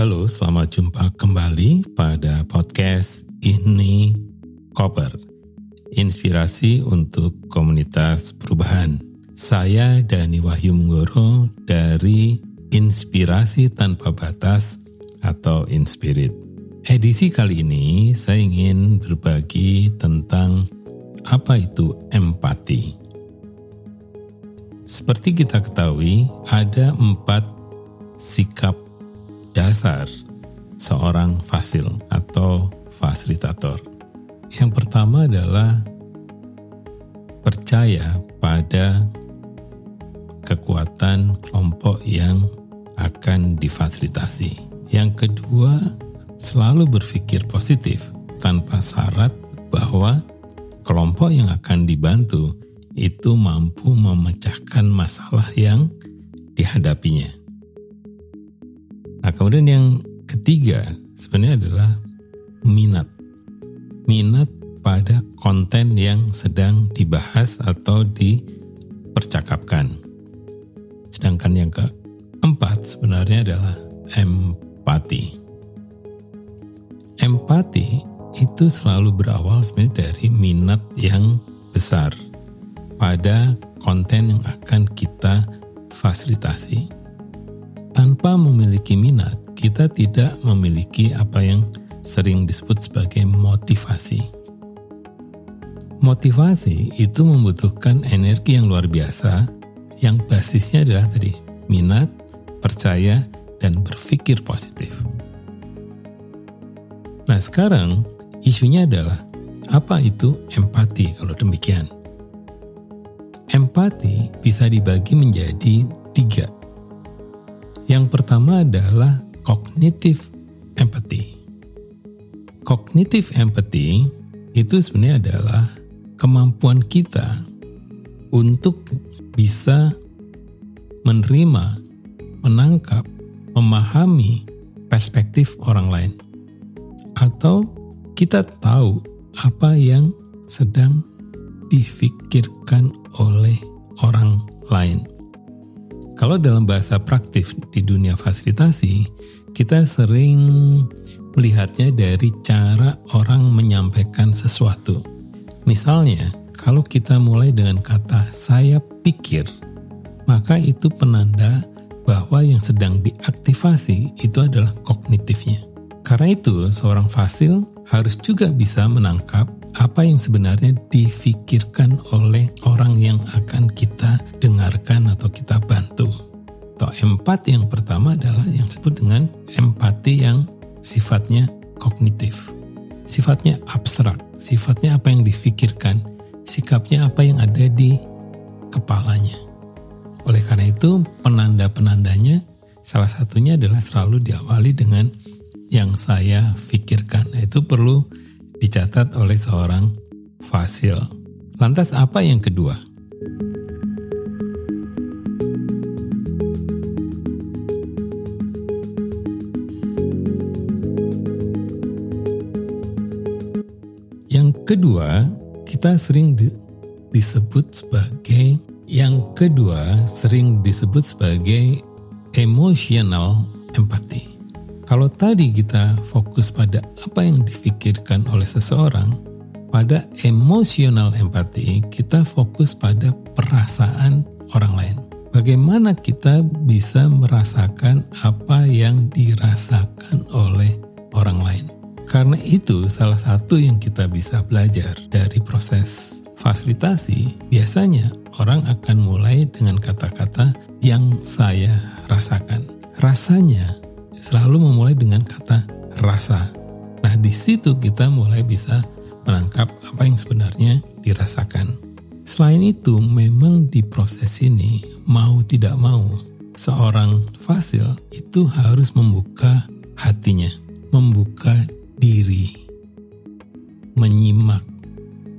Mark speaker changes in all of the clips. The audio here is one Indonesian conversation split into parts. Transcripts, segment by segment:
Speaker 1: Halo, selamat jumpa kembali pada podcast ini Koper. Inspirasi untuk komunitas perubahan. Saya Dani Wahyu Munggoro dari Inspirasi Tanpa Batas atau Inspirit. Edisi kali ini saya ingin berbagi tentang apa itu empati. Seperti kita ketahui, ada empat sikap dasar seorang fasil atau fasilitator. Yang pertama adalah percaya pada kekuatan kelompok yang akan difasilitasi. Yang kedua, selalu berpikir positif tanpa syarat bahwa kelompok yang akan dibantu itu mampu memecahkan masalah yang dihadapinya. Nah, kemudian yang ketiga sebenarnya adalah minat. Minat pada konten yang sedang dibahas atau dipercakapkan. Sedangkan yang keempat sebenarnya adalah empati. Empati itu selalu berawal sebenarnya dari minat yang besar pada konten yang akan kita fasilitasi. Tanpa memiliki minat, kita tidak memiliki apa yang sering disebut sebagai motivasi. Motivasi itu membutuhkan energi yang luar biasa, yang basisnya adalah tadi minat, percaya, dan berpikir positif. Nah, sekarang isunya adalah apa itu empati kalau demikian? Empati bisa dibagi menjadi tiga. Yang pertama adalah cognitive empathy. Cognitive empathy itu sebenarnya adalah kemampuan kita untuk bisa menerima, menangkap, memahami perspektif orang lain. Atau kita tahu apa yang sedang difikirkan oleh. Kalau dalam bahasa praktif di dunia fasilitasi, kita sering melihatnya dari cara orang menyampaikan sesuatu. Misalnya, kalau kita mulai dengan kata "saya pikir", maka itu penanda bahwa yang sedang diaktifasi itu adalah kognitifnya. Karena itu, seorang fasil harus juga bisa menangkap apa yang sebenarnya difikirkan oleh orang yang akan kita dengarkan atau kita bantu. Atau empati yang pertama adalah yang disebut dengan empati yang sifatnya kognitif. Sifatnya abstrak, sifatnya apa yang difikirkan, sikapnya apa yang ada di kepalanya. Oleh karena itu, penanda-penandanya salah satunya adalah selalu diawali dengan yang saya pikirkan. Itu perlu dicatat oleh seorang fasil. Lantas apa yang kedua? Yang kedua, kita sering di, disebut sebagai yang kedua sering disebut sebagai emotional empathy. Kalau tadi kita fokus pada apa yang difikirkan oleh seseorang, pada emosional empati kita fokus pada perasaan orang lain. Bagaimana kita bisa merasakan apa yang dirasakan oleh orang lain? Karena itu, salah satu yang kita bisa belajar dari proses fasilitasi, biasanya orang akan mulai dengan kata-kata yang saya rasakan. Rasanya selalu memulai dengan kata rasa. Nah, di situ kita mulai bisa menangkap apa yang sebenarnya dirasakan. Selain itu, memang di proses ini mau tidak mau seorang fasil itu harus membuka hatinya, membuka diri, menyimak,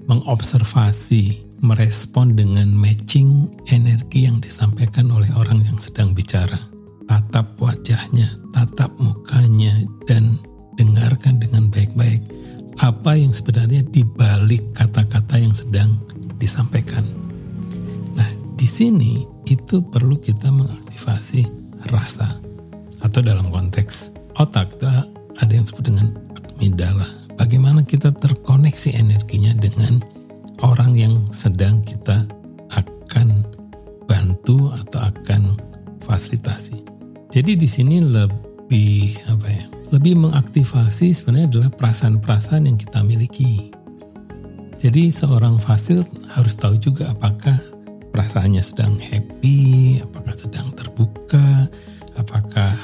Speaker 1: mengobservasi, merespon dengan matching energi yang disampaikan oleh orang yang sedang bicara tatap wajahnya, tatap mukanya, dan dengarkan dengan baik-baik apa yang sebenarnya dibalik kata-kata yang sedang disampaikan. Nah, di sini itu perlu kita mengaktifasi rasa atau dalam konteks otak itu ada yang disebut dengan amigdala. Bagaimana kita terkoneksi energinya dengan orang yang sedang kita akan bantu atau akan fasilitasi. Jadi di sini lebih apa ya? Lebih mengaktifasi sebenarnya adalah perasaan-perasaan yang kita miliki. Jadi seorang fasil harus tahu juga apakah perasaannya sedang happy, apakah sedang terbuka, apakah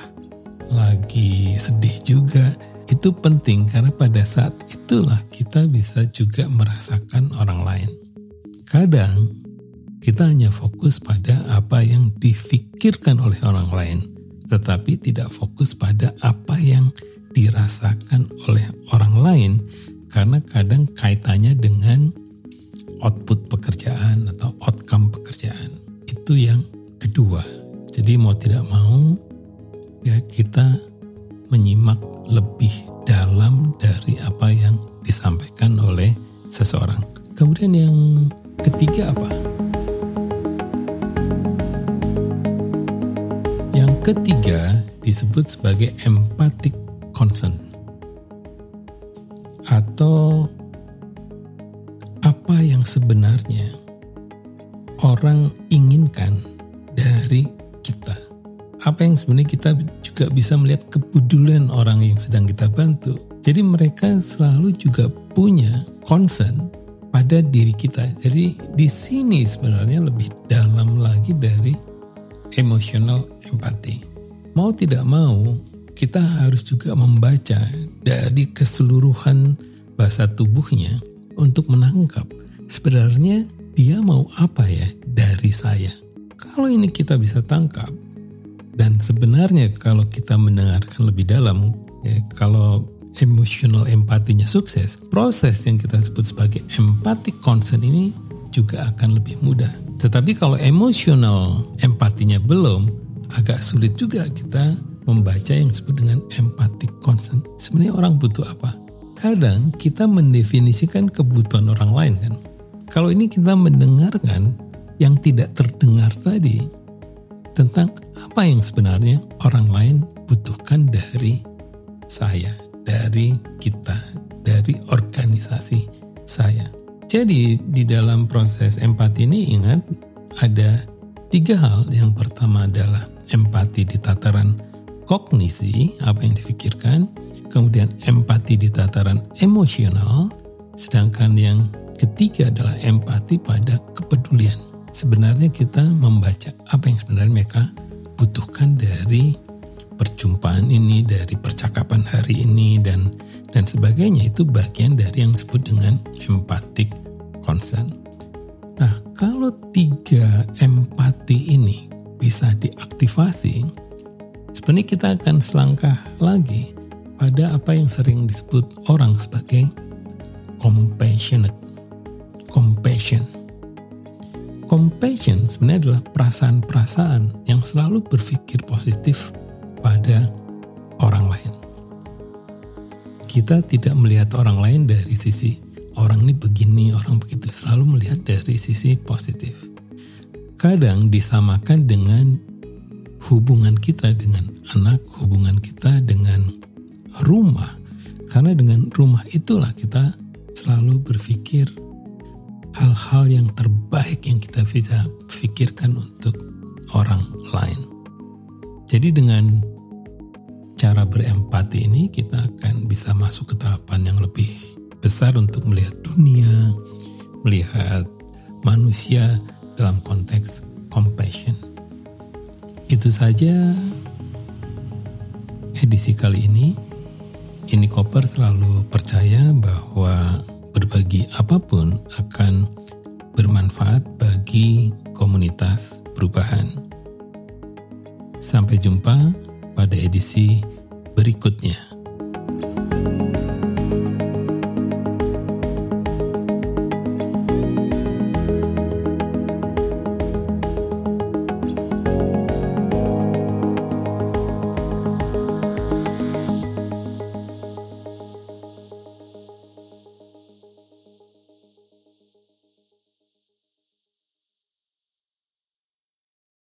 Speaker 1: lagi sedih juga. Itu penting karena pada saat itulah kita bisa juga merasakan orang lain. Kadang kita hanya fokus pada apa yang difikirkan oleh orang lain, tetapi tidak fokus pada apa yang dirasakan oleh orang lain karena kadang kaitannya dengan output pekerjaan atau outcome pekerjaan. Itu yang kedua. Jadi mau tidak mau ya kita ketiga disebut sebagai empathic concern atau apa yang sebenarnya orang inginkan dari kita apa yang sebenarnya kita juga bisa melihat kepedulian orang yang sedang kita bantu. Jadi mereka selalu juga punya concern pada diri kita. Jadi di sini sebenarnya lebih dalam lagi dari emotional empathy. Mau tidak mau, kita harus juga membaca dari keseluruhan bahasa tubuhnya untuk menangkap sebenarnya dia mau apa ya dari saya. Kalau ini kita bisa tangkap, dan sebenarnya kalau kita mendengarkan lebih dalam, ya, kalau emotional empatinya sukses, proses yang kita sebut sebagai empathic consent ini juga akan lebih mudah. Tetapi kalau emotional empatinya belum, agak sulit juga kita membaca yang disebut dengan empathic consent. Sebenarnya orang butuh apa? Kadang kita mendefinisikan kebutuhan orang lain kan. Kalau ini kita mendengarkan yang tidak terdengar tadi, tentang apa yang sebenarnya orang lain butuhkan dari saya, dari kita, dari organisasi saya. Jadi di dalam proses empati ini ingat ada tiga hal. Yang pertama adalah empati di tataran kognisi, apa yang difikirkan. Kemudian empati di tataran emosional. Sedangkan yang ketiga adalah empati pada kepedulian sebenarnya kita membaca apa yang sebenarnya mereka butuhkan dari perjumpaan ini, dari percakapan hari ini dan dan sebagainya itu bagian dari yang disebut dengan empathic concern. Nah, kalau tiga empati ini bisa diaktifasi, sebenarnya kita akan selangkah lagi pada apa yang sering disebut orang sebagai compassionate. Compassion compassion sebenarnya adalah perasaan-perasaan yang selalu berpikir positif pada orang lain. Kita tidak melihat orang lain dari sisi orang ini begini, orang begitu, selalu melihat dari sisi positif. Kadang disamakan dengan hubungan kita dengan anak, hubungan kita dengan rumah. Karena dengan rumah itulah kita selalu berpikir hal-hal yang terbaik yang kita bisa pikirkan untuk orang lain. Jadi dengan cara berempati ini kita akan bisa masuk ke tahapan yang lebih besar untuk melihat dunia, melihat manusia dalam konteks compassion. Itu saja edisi kali ini. Ini Koper selalu percaya bahwa berbagi apa pun akan bermanfaat bagi komunitas perubahan. Sampai jumpa pada edisi berikutnya.